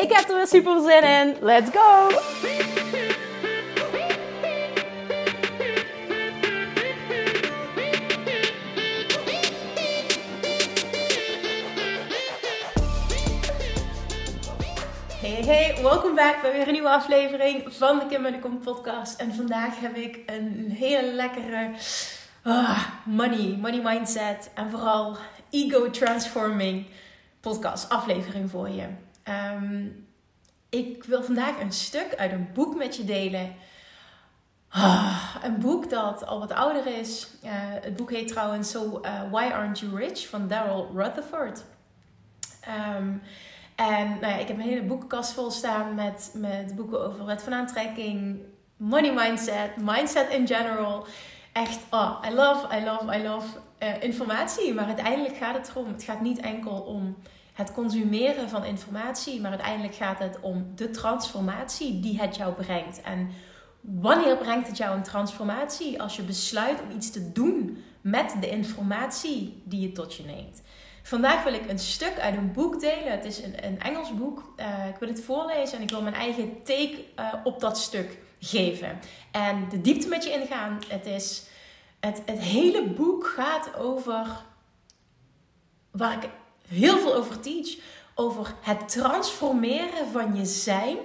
Ik heb er weer super zin in. Let's go! Hey, hey, welkom back bij weer een nieuwe aflevering van de Kim en de Kom podcast. En vandaag heb ik een hele lekkere ah, money, money mindset en vooral ego transforming podcast aflevering voor je. Ehm, ik wil vandaag een stuk uit een boek met je delen. Ah, een boek dat al wat ouder is. Uh, het boek heet trouwens So uh, Why Aren't You Rich van Daryl Rutherford. Um, en nou ja, ik heb een hele boekenkast vol staan met, met boeken over wet van aantrekking, money mindset, mindset in general. Echt, oh, I love, I love, I love uh, informatie. Maar uiteindelijk gaat het erom, het gaat niet enkel om het consumeren van informatie, maar uiteindelijk gaat het om de transformatie die het jou brengt. En wanneer brengt het jou een transformatie? Als je besluit om iets te doen met de informatie die je tot je neemt. Vandaag wil ik een stuk uit een boek delen. Het is een, een Engels boek. Uh, ik wil het voorlezen en ik wil mijn eigen take uh, op dat stuk geven. En de diepte met je ingaan. Het, is, het, het hele boek gaat over waar ik heel veel over teach. Over het transformeren van je zijn.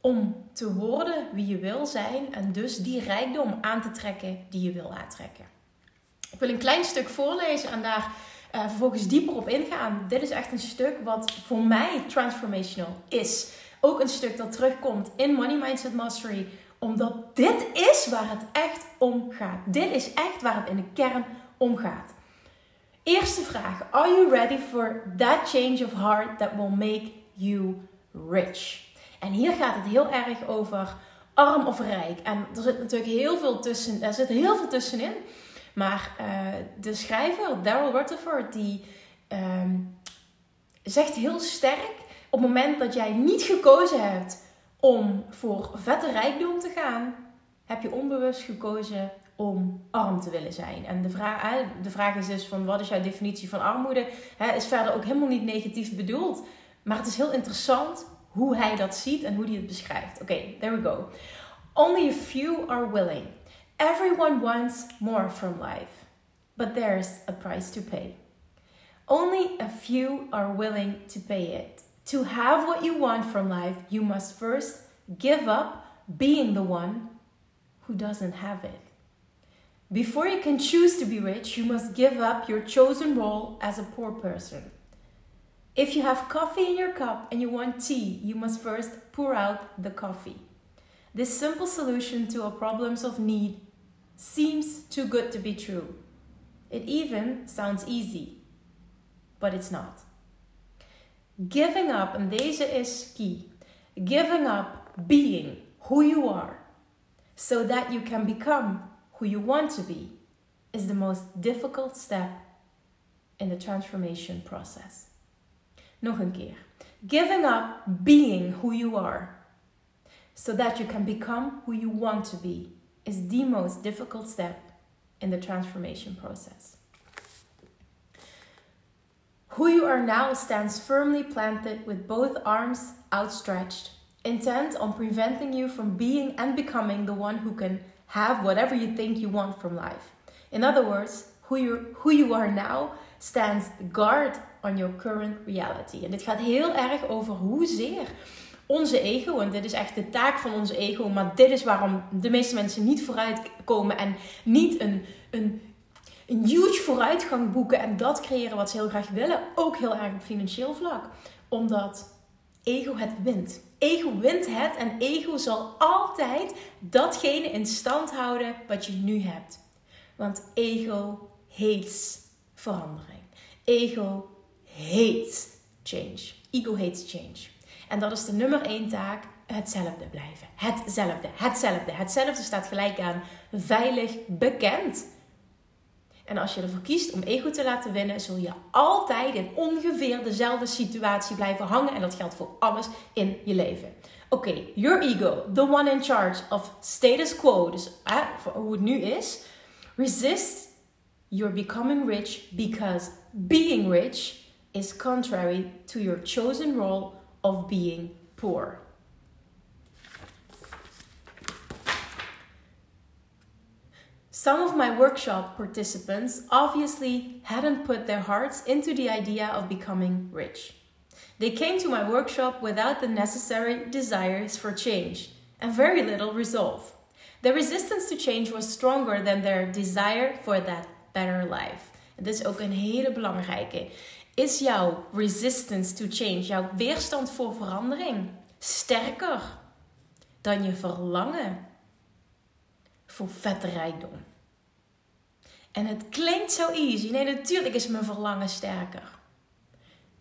Om te worden wie je wil zijn. En dus die rijkdom aan te trekken die je wil aantrekken. Ik wil een klein stuk voorlezen en daar uh, vervolgens dieper op ingaan. Dit is echt een stuk wat voor mij transformational is. Ook een stuk dat terugkomt in Money Mindset Mastery. Omdat dit is waar het echt om gaat. Dit is echt waar het in de kern om gaat. Eerste vraag. Are you ready for that change of heart that will make you rich? En hier gaat het heel erg over arm of rijk. En er zit natuurlijk heel veel tussen. Er zit heel veel tussenin. Maar uh, de schrijver, Daryl Rutherford, die uh, zegt heel sterk: op het moment dat jij niet gekozen hebt om voor vette rijkdom te gaan, heb je onbewust gekozen om arm te willen zijn. En de vraag, de vraag is dus van wat is jouw definitie van armoede? Is verder ook helemaal niet negatief bedoeld. Maar het is heel interessant hoe hij dat ziet en hoe hij het beschrijft. Oké, there we go. Only a few are willing. Everyone wants more from life, but there's a price to pay. Only a few are willing to pay it. To have what you want from life, you must first give up being the one who doesn't have it. Before you can choose to be rich, you must give up your chosen role as a poor person. If you have coffee in your cup and you want tea, you must first pour out the coffee. This simple solution to our problems of need seems too good to be true. It even sounds easy, but it's not. Giving up, and deze is key, giving up being who you are so that you can become who you want to be is the most difficult step in the transformation process. Nog een keer. Giving up being who you are so that you can become who you want to be is the most difficult step in the transformation process. Who you are now stands firmly planted with both arms outstretched, intent on preventing you from being and becoming the one who can have whatever you think you want from life. In other words, who you, who you are now stands guard on your current reality. En dit gaat heel erg over hoezeer onze ego, en dit is echt de taak van onze ego, maar dit is waarom de meeste mensen niet vooruit komen en niet een, een, een huge vooruitgang boeken en dat creëren wat ze heel graag willen, ook heel erg op financieel vlak. Omdat ego het wint. Ego wint het en ego zal altijd datgene in stand houden wat je nu hebt. Want ego hates verandering. Ego hates change. Ego hates change. En dat is de nummer één taak, hetzelfde blijven. Hetzelfde, hetzelfde. Hetzelfde staat gelijk aan veilig, bekend. En als je ervoor kiest om ego te laten winnen, zul je altijd in ongeveer dezelfde situatie blijven hangen. En dat geldt voor alles in je leven. Oké, your ego, the one in charge of status quo, dus voor hoe het nu is. Resist you're becoming rich because being rich is contrary to your chosen role of being poor. Some of my workshop participants obviously hadn't put their hearts into the idea of becoming rich. They came to my workshop without the necessary desires for change and very little resolve. Their resistance to change was stronger than their desire for that better life. Dit is ook een hele belangrijke. Is jouw resistance to change, jouw weerstand voor verandering, sterker dan je verlangen voor vette rijkdom? En het klinkt zo easy. Nee, natuurlijk is mijn verlangen sterker.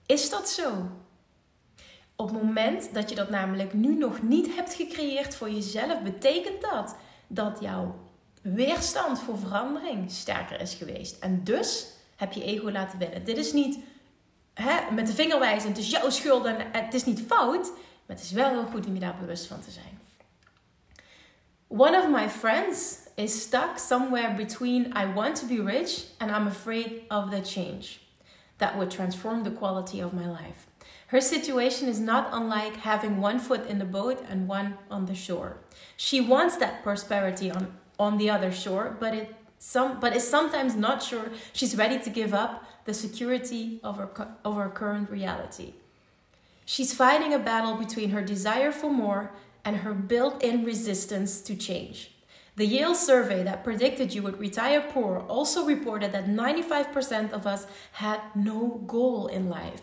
Is dat zo? Op het moment dat je dat namelijk nu nog niet hebt gecreëerd voor jezelf, betekent dat dat jouw weerstand voor verandering sterker is geweest. En dus heb je ego laten winnen. Dit is niet hè, met de vinger wijzen, het is jouw schuld en het is niet fout, maar het is wel heel goed om je daar bewust van te zijn. One of my friends is stuck somewhere between I want to be rich and I'm afraid of the change that would transform the quality of my life. Her situation is not unlike having one foot in the boat and one on the shore. She wants that prosperity on, on the other shore, but it some but is sometimes not sure she's ready to give up the security of her, of her current reality. She's fighting a battle between her desire for more and her built in resistance to change. The Yale survey that predicted you would retire poor also reported that 95% of us had no goal in life.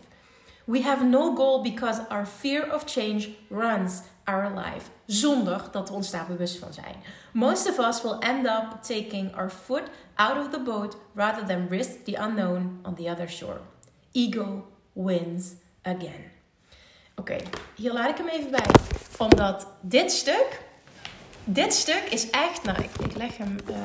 We have no goal because our fear of change runs our life, zonder dat we ons daar bewust van zijn. Most of us will end up taking our foot out of the boat rather than risk the unknown on the other shore. Ego wins again. Oké, hier laat ik hem even bij. Omdat dit stuk dit stuk is echt, nou ik, leg hem uh,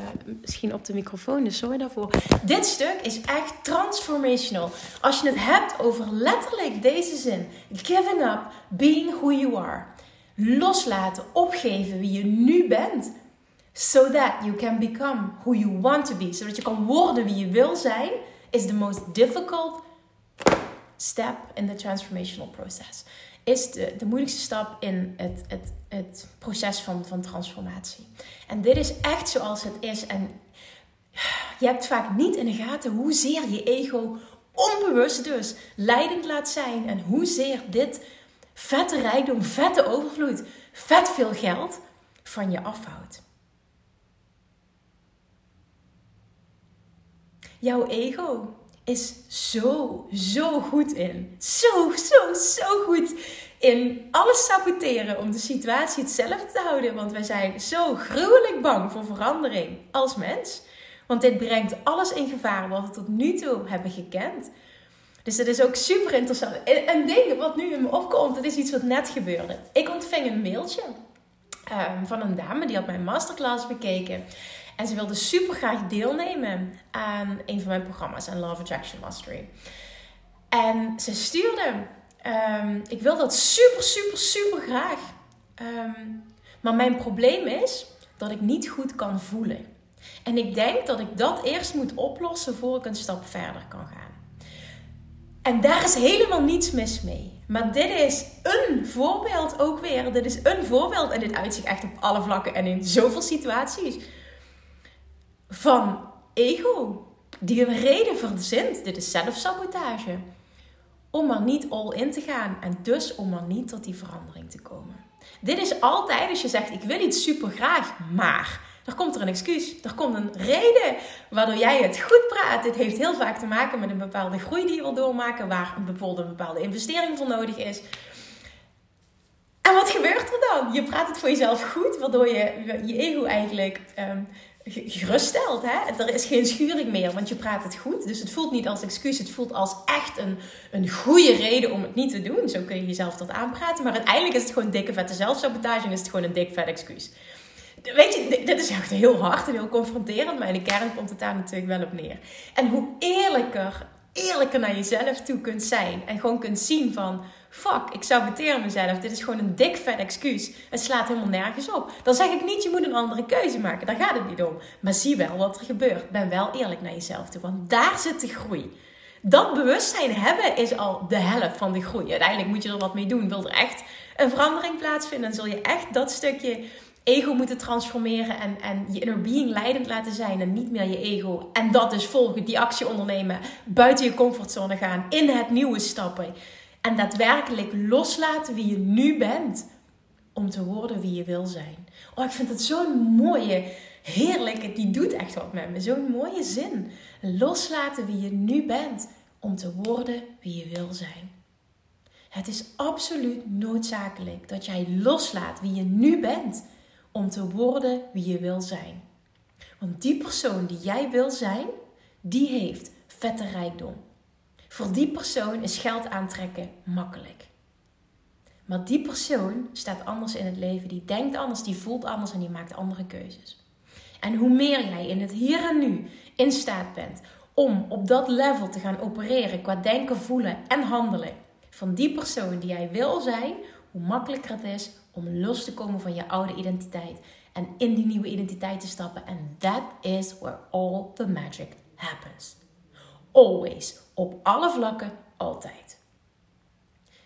misschien op de microfoon, dus sorry daarvoor. Dit stuk is echt transformational. Als je het hebt over letterlijk deze zin: giving up, being who you are. Loslaten, opgeven wie je nu bent. So that you can become who you want to be. Zodat je kan worden wie je wil zijn, is the most difficult step in the transformational process is de, de moeilijkste stap in het, het, het proces van, van transformatie. En dit is echt zoals het is. En je hebt vaak niet in de gaten hoezeer je ego onbewust dus leidend laat zijn. En hoezeer dit vette rijkdom, vette overvloed, vet veel geld van je afhoudt. Jouw ego is zo, zo goed in. Zo, zo, zo goed in alles saboteren om de situatie hetzelfde te houden. Want wij zijn zo gruwelijk bang voor verandering als mens. Want dit brengt alles in gevaar wat we tot nu toe hebben gekend. Dus het is ook super interessant. Een ding wat nu in me opkomt, het is iets wat net gebeurde. Ik ontving een mailtje um, van een dame die had mijn masterclass bekeken. En ze wilde super graag deelnemen aan een van mijn programma's, aan Love Attraction Mastery. En ze stuurde, ehm, ik wil dat super, super, super graag. Ehm, maar mijn probleem is dat ik niet goed kan voelen. En ik denk dat ik dat eerst moet oplossen voor ik een stap verder kan gaan. En daar is helemaal niets mis mee. Maar dit is een voorbeeld ook weer. Dit is een voorbeeld en dit uitzicht echt op alle vlakken en in zoveel situaties van ego. Die een reden verzint. Dit is zelfsabotage. Om maar niet all in te gaan. En dus om maar niet tot die verandering te komen. Dit is altijd als je zegt: Ik wil iets super graag, maar. Er komt er een excuus. Er komt een reden waardoor jij het goed praat. Dit heeft heel vaak te maken met een bepaalde groei die je wil doormaken. Waar bijvoorbeeld een bepaalde investering voor nodig is. En wat gebeurt er dan? Je praat het voor jezelf goed, waardoor je je ego eigenlijk um, geruststelt. Hè? Er is geen schuring meer, want je praat het goed. Dus het voelt niet als excuus, het voelt als echt een, een goede reden om het niet te doen. Zo kun je jezelf tot aanpraten. Maar uiteindelijk is het gewoon dikke vette zelfsabotage en is het gewoon een dik vet excuus. Weet je, dit is echt heel hard en heel confronterend, maar in de kern komt het daar natuurlijk wel op neer. En hoe eerlijker, eerlijker naar jezelf toe kunt zijn en gewoon kunt zien van fuck, ik saboteer mezelf. Dit is gewoon een dik vet excuus. Het slaat helemaal nergens op. Dan zeg ik niet, je moet een andere keuze maken. Daar gaat het niet om. Maar zie wel wat er gebeurt. Ben wel eerlijk naar jezelf toe. Want daar zit de groei. Dat bewustzijn hebben is al de helft van de groei. Uiteindelijk moet je er wat mee doen. Wil er echt een verandering plaatsvinden, dan zul je echt dat stukje ego moeten transformeren en, en je inner being leidend laten zijn en niet meer je ego. En dat dus volgen, die actie ondernemen, buiten je comfortzone gaan, in het nieuwe stappen. En daadwerkelijk loslaten wie je nu bent om te worden wie je wil zijn. Oh, ik vind het zo'n mooie, heerlijke, die doet echt wat met me. Zo'n mooie zin. Loslaten wie je nu bent om te worden wie je wil zijn. Het is absoluut noodzakelijk dat jij loslaat wie je nu bent om te worden wie je wil zijn. Want die persoon die jij wil zijn, die heeft vette rijkdom. Voor die persoon is geld aantrekken makkelijk. Maar die persoon staat anders in het leven. Die denkt anders, die voelt anders en die maakt andere keuzes. En hoe meer jij in het hier en nu in staat bent om op dat level te gaan opereren qua denken, voelen en handelen van die persoon die jij wil zijn, hoe makkelijker het is om los te komen van je oude identiteit en in die nieuwe identiteit te stappen. En that is where all the magic happens. Always. Op alle vlakken, altijd.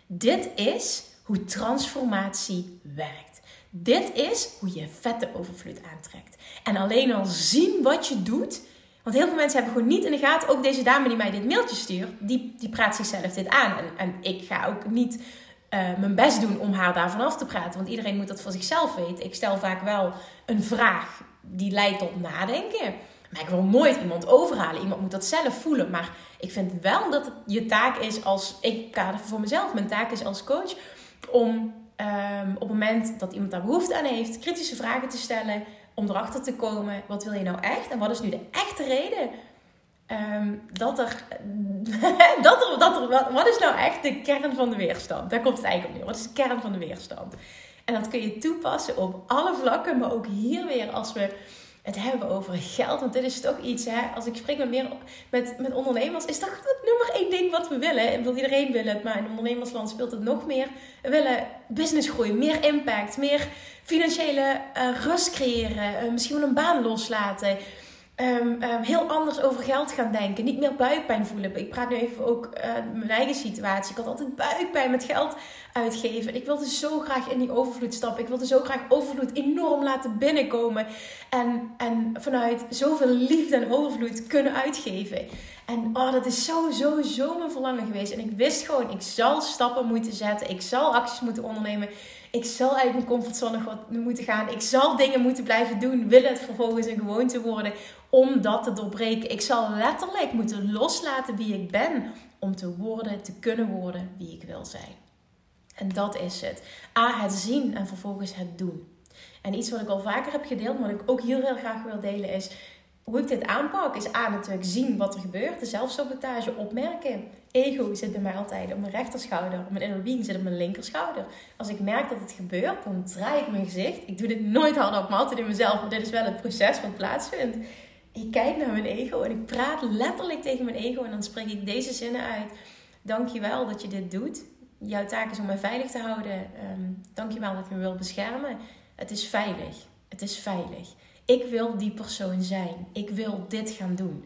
Dit is hoe transformatie werkt. Dit is hoe je vette overvloed aantrekt. En alleen al zien wat je doet. Want heel veel mensen hebben gewoon niet in de gaten. Ook deze dame die mij dit mailtje stuurt, die, die praat zichzelf dit aan. En, en ik ga ook niet uh, mijn best doen om haar daarvan af te praten. Want iedereen moet dat voor zichzelf weten. Ik stel vaak wel een vraag die leidt tot nadenken. Ik wil nooit iemand overhalen. Iemand moet dat zelf voelen. Maar ik vind wel dat het je taak is als... Ik kader voor mezelf. Mijn taak is als coach om um, op het moment dat iemand daar behoefte aan heeft... kritische vragen te stellen. Om erachter te komen. Wat wil je nou echt? En wat is nu de echte reden Um, dat, er, dat er, dat er, wat is nou echt de kern van de weerstand? Daar komt het eigenlijk op neer. Wat is de kern van de weerstand? En dat kun je toepassen op alle vlakken, maar ook hier weer als we het hebben over geld. Want dit is toch iets, hè, als ik spreek met, meer, met, met ondernemers, is dat het nummer één ding wat we willen. Ik wil iedereen willen het, maar in ondernemersland speelt het nog meer. We willen businessgroei, meer impact, meer financiële uh, rust creëren, uh, misschien wel een baan loslaten. Um, um, heel anders over geld gaan denken. Niet meer buikpijn voelen. Ik praat nu even ook uh, mijn eigen situatie. Ik had altijd buikpijn met geld uitgeven. Ik wilde zo graag in die overvloed stappen. Ik wilde zo graag overvloed enorm laten binnenkomen. En, en vanuit zoveel liefde en overvloed kunnen uitgeven. En oh, dat is zo, zo, zo mijn verlangen geweest. En ik wist gewoon, ik zal stappen moeten zetten. Ik zal acties moeten ondernemen. Ik zal uit mijn comfortzone moeten gaan. Ik zal dingen moeten blijven doen. Wil het vervolgens een gewoonte worden om dat te doorbreken. Ik zal letterlijk moeten loslaten wie ik ben om te worden, te kunnen worden wie ik wil zijn. En dat is het. A, het zien en vervolgens het doen. En iets wat ik al vaker heb gedeeld, maar wat ik ook heel, heel graag wil delen, is hoe ik dit aanpak. Is A, natuurlijk zien wat er gebeurt, de zelfsabotage opmerken. Ego zit bij mij altijd op mijn rechterschouder, mijn inner being zit op mijn linkerschouder. Als ik merk dat het gebeurt, dan draai ik mijn gezicht. Ik doe dit nooit hard op, altijd in mezelf, maar dit is wel het proces wat plaatsvindt ik kijk naar mijn ego en ik praat letterlijk tegen mijn ego en dan spreek ik deze zinnen uit. Dankjewel dat je dit doet. Jouw taak is om mij veilig te houden. Um, dankjewel dat je me wilt beschermen. Het is veilig. Het is veilig. Ik wil die persoon zijn. Ik wil dit gaan doen.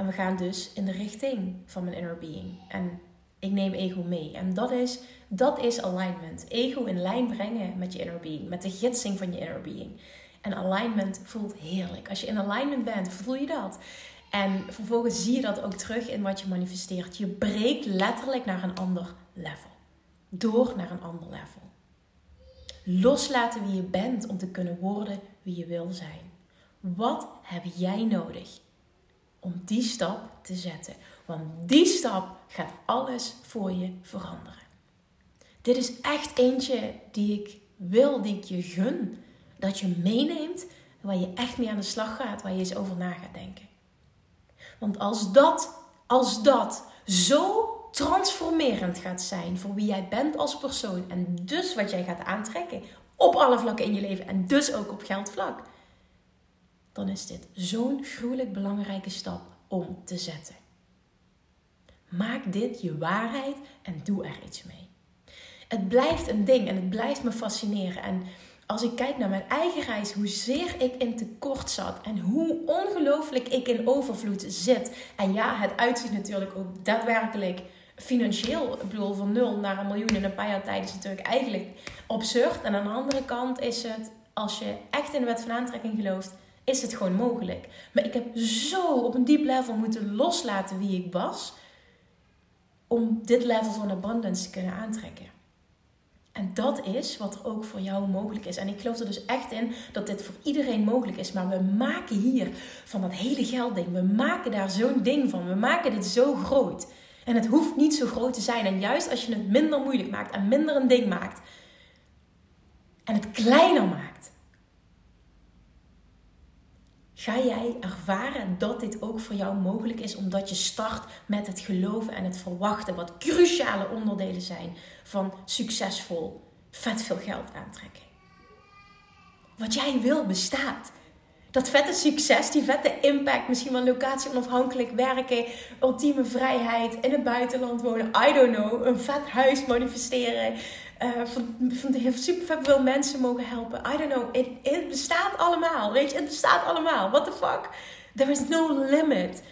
En we gaan dus in de richting van mijn inner being. En ik neem ego mee. En dat is, dat is alignment. Ego in lijn brengen met je inner being. Met de gidsing van je inner being. En alignment voelt heerlijk. Als je in alignment bent, voel je dat. En vervolgens zie je dat ook terug in wat je manifesteert. Je breekt letterlijk naar een ander level. Door naar een ander level. Loslaten wie je bent om te kunnen worden wie je wil zijn. Wat heb jij nodig om die stap te zetten? Want die stap gaat alles voor je veranderen. Dit is echt eentje die ik wil, die ik je gun dat je meeneemt waar je echt mee aan de slag gaat, waar je eens over na gaat denken. Want als dat, als dat zo transformerend gaat zijn voor wie jij bent als persoon en dus wat jij gaat aantrekken op alle vlakken in je leven en dus ook op geldvlak, dan is dit zo'n gruwelijk belangrijke stap om te zetten. Maak dit je waarheid en doe er iets mee. Het blijft een ding en het blijft me fascineren. En als ik kijk naar mijn eigen reis, hoezeer ik in tekort zat en hoe ongelooflijk ik in overvloed zit. En ja, het uitziet natuurlijk ook daadwerkelijk financieel. Ik bedoel, van nul naar een miljoen in een paar jaar tijd is natuurlijk eigenlijk absurd. En aan de andere kant is het, als je echt in de wet van aantrekking gelooft, is het gewoon mogelijk. Maar ik heb zo op een diep level moeten loslaten wie ik was. Om dit level van abundance te kunnen aantrekken. En dat is wat er ook voor jou mogelijk is. En ik geloof er dus echt in dat dit voor iedereen mogelijk is. Maar we maken hier van dat hele geldding, we maken daar zo'n ding van. We maken dit zo groot. En het hoeft niet zo groot te zijn. En juist als je het minder moeilijk maakt en minder een ding maakt. En het kleiner maakt. Ga jij ervaren dat dit ook voor jou mogelijk is, omdat je start met het geloven en het verwachten, wat cruciale onderdelen zijn van succesvol, vet veel geld aantrekken. Wat jij wil bestaat. Dat vette succes, die vette impact, misschien wel locatie onafhankelijk werken, ultieme vrijheid, in het buitenland wonen, I don't know, een vet huis manifesteren, uh, van, van super veel mensen mogen helpen. I don't know, het bestaat allemaal, weet je, het bestaat allemaal. What the fuck? There is no limit.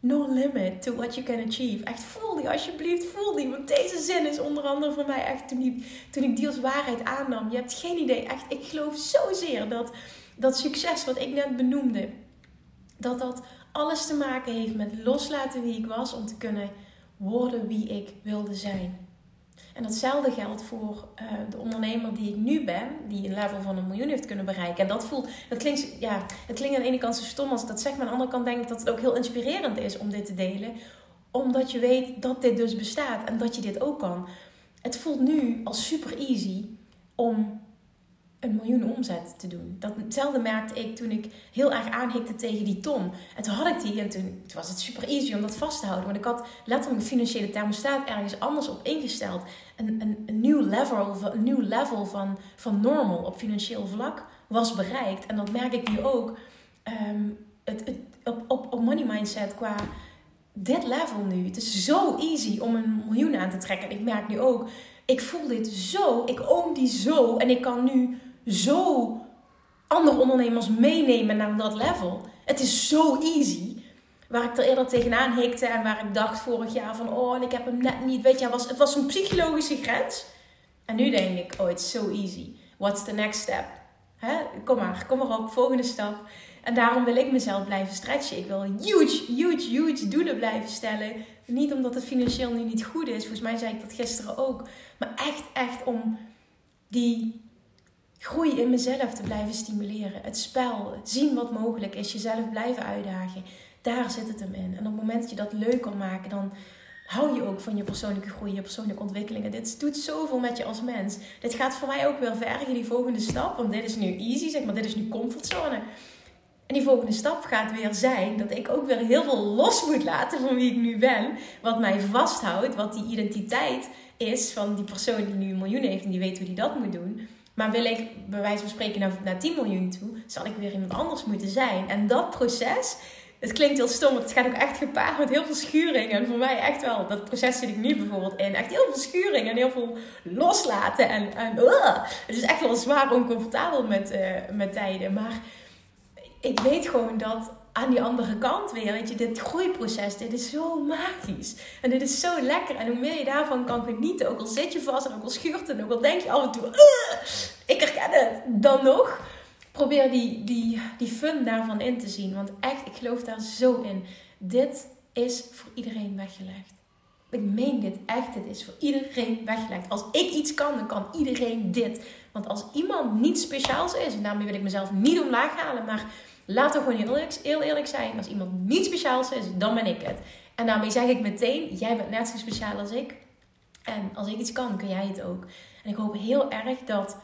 No limit to what you can achieve. Echt voel die, alsjeblieft, voel die. Want deze zin is onder andere voor mij echt toen, toen ik die als waarheid aannam. Je hebt geen idee, echt, ik geloof zozeer dat dat succes wat ik net benoemde, dat dat alles te maken heeft met loslaten wie ik was om te kunnen worden wie ik wilde zijn. En datzelfde geldt voor uh, de ondernemer die ik nu ben, die een level van een miljoen heeft kunnen bereiken. En dat voelt, dat klinkt, ja, het klinkt aan de ene kant zo stom als dat zeg, maar aan de andere kant denk ik dat het ook heel inspirerend is om dit te delen. Omdat je weet dat dit dus bestaat en dat je dit ook kan. Het voelt nu als super easy om een miljoen omzet te doen. Datzelfde merkte ik toen ik heel erg aanhikte tegen die ton. En toen had ik die en toen, was het super easy om dat vast te houden. Want ik had letterlijk de financiële thermostaat ergens anders op ingesteld. Een, een, een nieuw level, een nieuw level van, van normal op financieel vlak was bereikt. En dat merk ik nu ook ehm, het, het, op, op, op money mindset qua dit level nu. Het is zo easy om een miljoen aan te trekken. En ik merk nu ook, ik voel dit zo, ik oom die zo en ik kan nu zo andere ondernemers meenemen naar dat level. Het is zo easy. Waar ik er eerder tegenaan hikte en waar ik dacht vorig jaar van, oh, en ik heb hem net niet. Weet je, het was, het was een psychologische grens. En nu denk ik, oh, it's so easy. What's the next step? Kom maar, kom maar op, volgende stap. En daarom wil ik mezelf blijven stretchen. Ik wil huge, huge, huge doelen blijven stellen. Niet omdat het financieel nu niet goed is. Volgens mij zei ik dat gisteren ook. Maar echt, echt om die groei in mezelf te blijven stimuleren. Het spel, zien wat mogelijk is, jezelf blijven uitdagen. Daar zit het hem in. En op het moment dat je dat leuk kan maken, dan hou je ook van je persoonlijke groei, je persoonlijke ontwikkelingen. Dit doet zoveel met je als mens. Dit gaat voor mij ook weer vergen, die volgende stap. Want dit is nu easy, zeg maar, dit is nu comfortzone. En die volgende stap gaat weer zijn dat ik ook weer heel veel los moet laten van wie ik nu ben. Wat mij vasthoudt, wat die identiteit is van die persoon die nu een miljoen heeft en die weet hoe die dat moet doen. Maar wil ik bij wijze van spreken naar, naar 10 miljoen toe, zal ik weer iemand anders moeten zijn. En dat proces, het klinkt heel stom, want het gaat ook echt gepaard met heel veel schuring. En voor mij echt wel, dat proces zit ik nu bijvoorbeeld in. Echt heel veel schuring en heel veel loslaten. En, en het is echt wel zwaar oncomfortabel met, uh, met tijden. Maar ik weet gewoon dat aan die andere kant weer, weet je, dit groeiproces, dit is zo magisch. En dit is zo lekker. En hoe meer je daarvan kan genieten, ook al zit je vast en ook al schuurt het, ook al denk je af en toe, ik herken het, dan nog. Probeer die, die, die fun daarvan in te zien. Want echt, ik geloof daar zo in. Dit is voor iedereen weggelegd. Ik meen dit echt. Dit is voor iedereen weggelegd. Als ik iets kan, dan kan iedereen dit. Want als iemand niet speciaals is, en daarmee wil ik mezelf niet omlaag halen, maar Laten we gewoon heel eerlijk, heel eerlijk zijn. Als iemand niet speciaals is, dan ben ik het. En daarmee zeg ik meteen, jij bent net zo speciaal als ik. En als ik iets kan, kun jij het ook. En ik hoop heel erg dat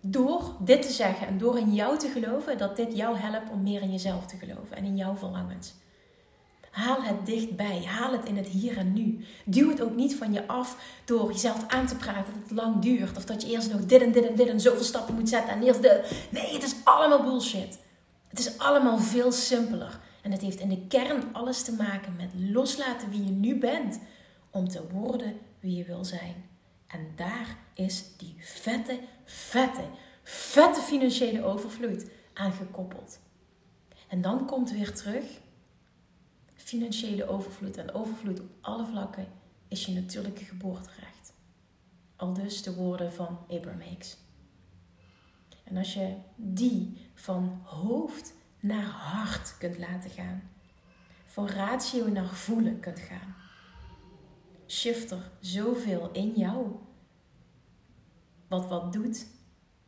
door dit te zeggen en door in jou te geloven, dat dit jou helpt om meer in jezelf te geloven en in jouw verlangens. Haal het dichtbij. Haal het in het hier en nu. Duw het ook niet van je af door jezelf aan te praten dat het lang duurt. Of dat je eerst nog dit en dit en dit en zoveel stappen moet zetten. En eerst de. Nee, het is allemaal bullshit. Het is allemaal veel simpeler. En het heeft in de kern alles te maken met loslaten wie je nu bent. Om te worden wie je wil zijn. En daar is die vette, vette, vette financiële overvloed aan gekoppeld. En dan komt weer terug financiële overvloed en overvloed op alle vlakken is je natuurlijke geboorterecht. Al dus de woorden van Abraham Hicks. En als je die van hoofd naar hart kunt laten gaan, van ratio naar voelen kunt gaan, shift er zoveel in jou. Wat wat doet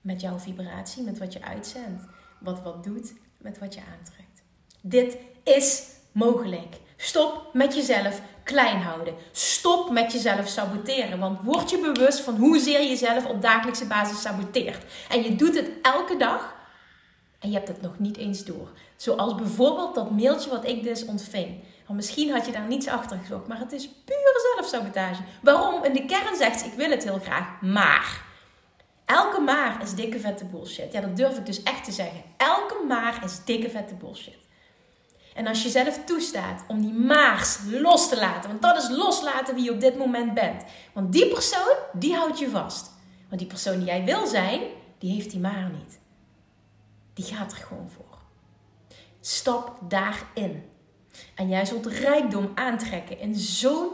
met jouw vibratie, met wat je uitzendt. Wat wat doet met wat je aantrekt. Dit is mogelijk. Stop met jezelf klein houden. Stop met jezelf saboteren. Want word je bewust van hoezeer je jezelf op dagelijkse basis saboteert. En je doet het elke dag. En je hebt het nog niet eens door. Zoals bijvoorbeeld dat mailtje wat ik dus ontving. Want misschien had je daar niets achter gezocht. Maar het is pure zelfsabotage. Waarom? In de kern zegt ze, ik wil het heel graag. Maar. Elke maar is dikke vette bullshit. Ja, dat durf ik dus echt te zeggen. Elke maar is dikke vette bullshit. En als je zelf toestaat om die maars los te laten, want dat is loslaten wie je op dit moment bent. Want die persoon, die houdt je vast. Want die persoon die jij wil zijn, die heeft die maar niet. Die gaat er gewoon voor. Stap daarin. En jij zult rijkdom aantrekken in zo'n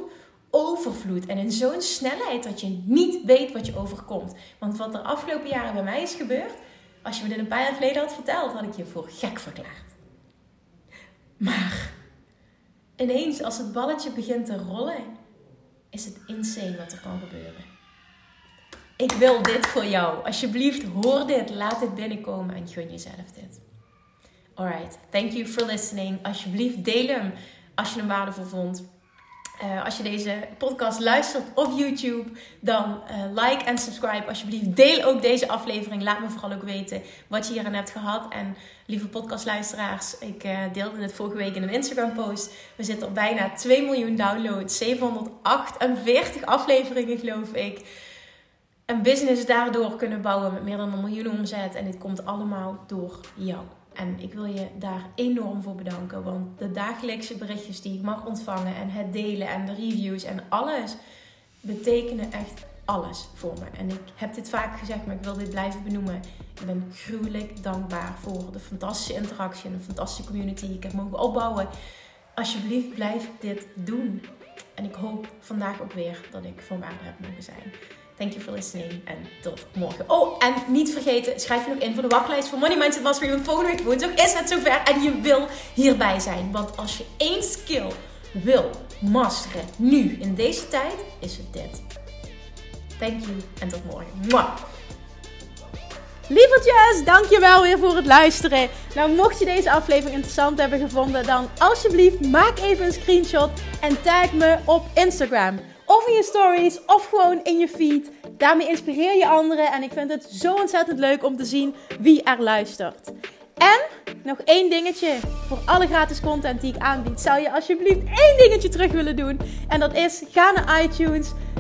overvloed en in zo'n snelheid dat je niet weet wat je overkomt. Want wat er afgelopen jaren bij mij is gebeurd, als je me dit een paar jaar geleden had verteld, had ik je voor gek verklaard. Maar ineens, als het balletje begint te rollen, is het insane wat er kan gebeuren. Ik wil dit voor jou. Alsjeblieft, hoor dit. Laat dit binnenkomen en gun jezelf dit. Alright, thank you for listening. Alsjeblieft, deel hem als je hem waardevol vond. Uh, als je deze podcast luistert op YouTube, dan uh, like en subscribe alsjeblieft. Deel ook deze aflevering. Laat me vooral ook weten wat je hieraan hebt gehad. En lieve podcastluisteraars, ik uh, deelde het vorige week in een Instagram post. We zitten op bijna 2 miljoen downloads, 748 afleveringen geloof ik. Een business daardoor kunnen bouwen met meer dan een miljoen omzet. En dit komt allemaal door jou. En ik wil je daar enorm voor bedanken. Want de dagelijkse berichtjes die ik mag ontvangen en het delen en de reviews en alles betekenen echt alles voor me. En ik heb dit vaak gezegd, maar ik wil dit blijven benoemen. Ik ben gruwelijk dankbaar voor de fantastische interactie en de fantastische community die ik heb mogen opbouwen. Alsjeblieft, blijf dit doen. En ik hoop vandaag ook weer dat ik van waarde heb mogen zijn. Thank you for listening en tot morgen. Oh, en niet vergeten, schrijf je nog in voor de wachtlijst voor Money Mindset Mastery. Want volgende week woensdag is het zover en je wil hierbij zijn. Want als je één skill wil masteren nu, in deze tijd, is het dit. Thank you en tot morgen. Mwah. Lievertjes, dankjewel weer voor het luisteren. Nou, mocht je deze aflevering interessant hebben gevonden, dan alsjeblieft maak even een screenshot en tag me op Instagram. Of in je stories, of gewoon in je feed. Daarmee inspireer je anderen en ik vind het zo ontzettend leuk om te zien wie er luistert. En nog één dingetje voor alle gratis content die ik aanbied. Zou je alsjeblieft één dingetje terug willen doen? En dat is: ga naar iTunes,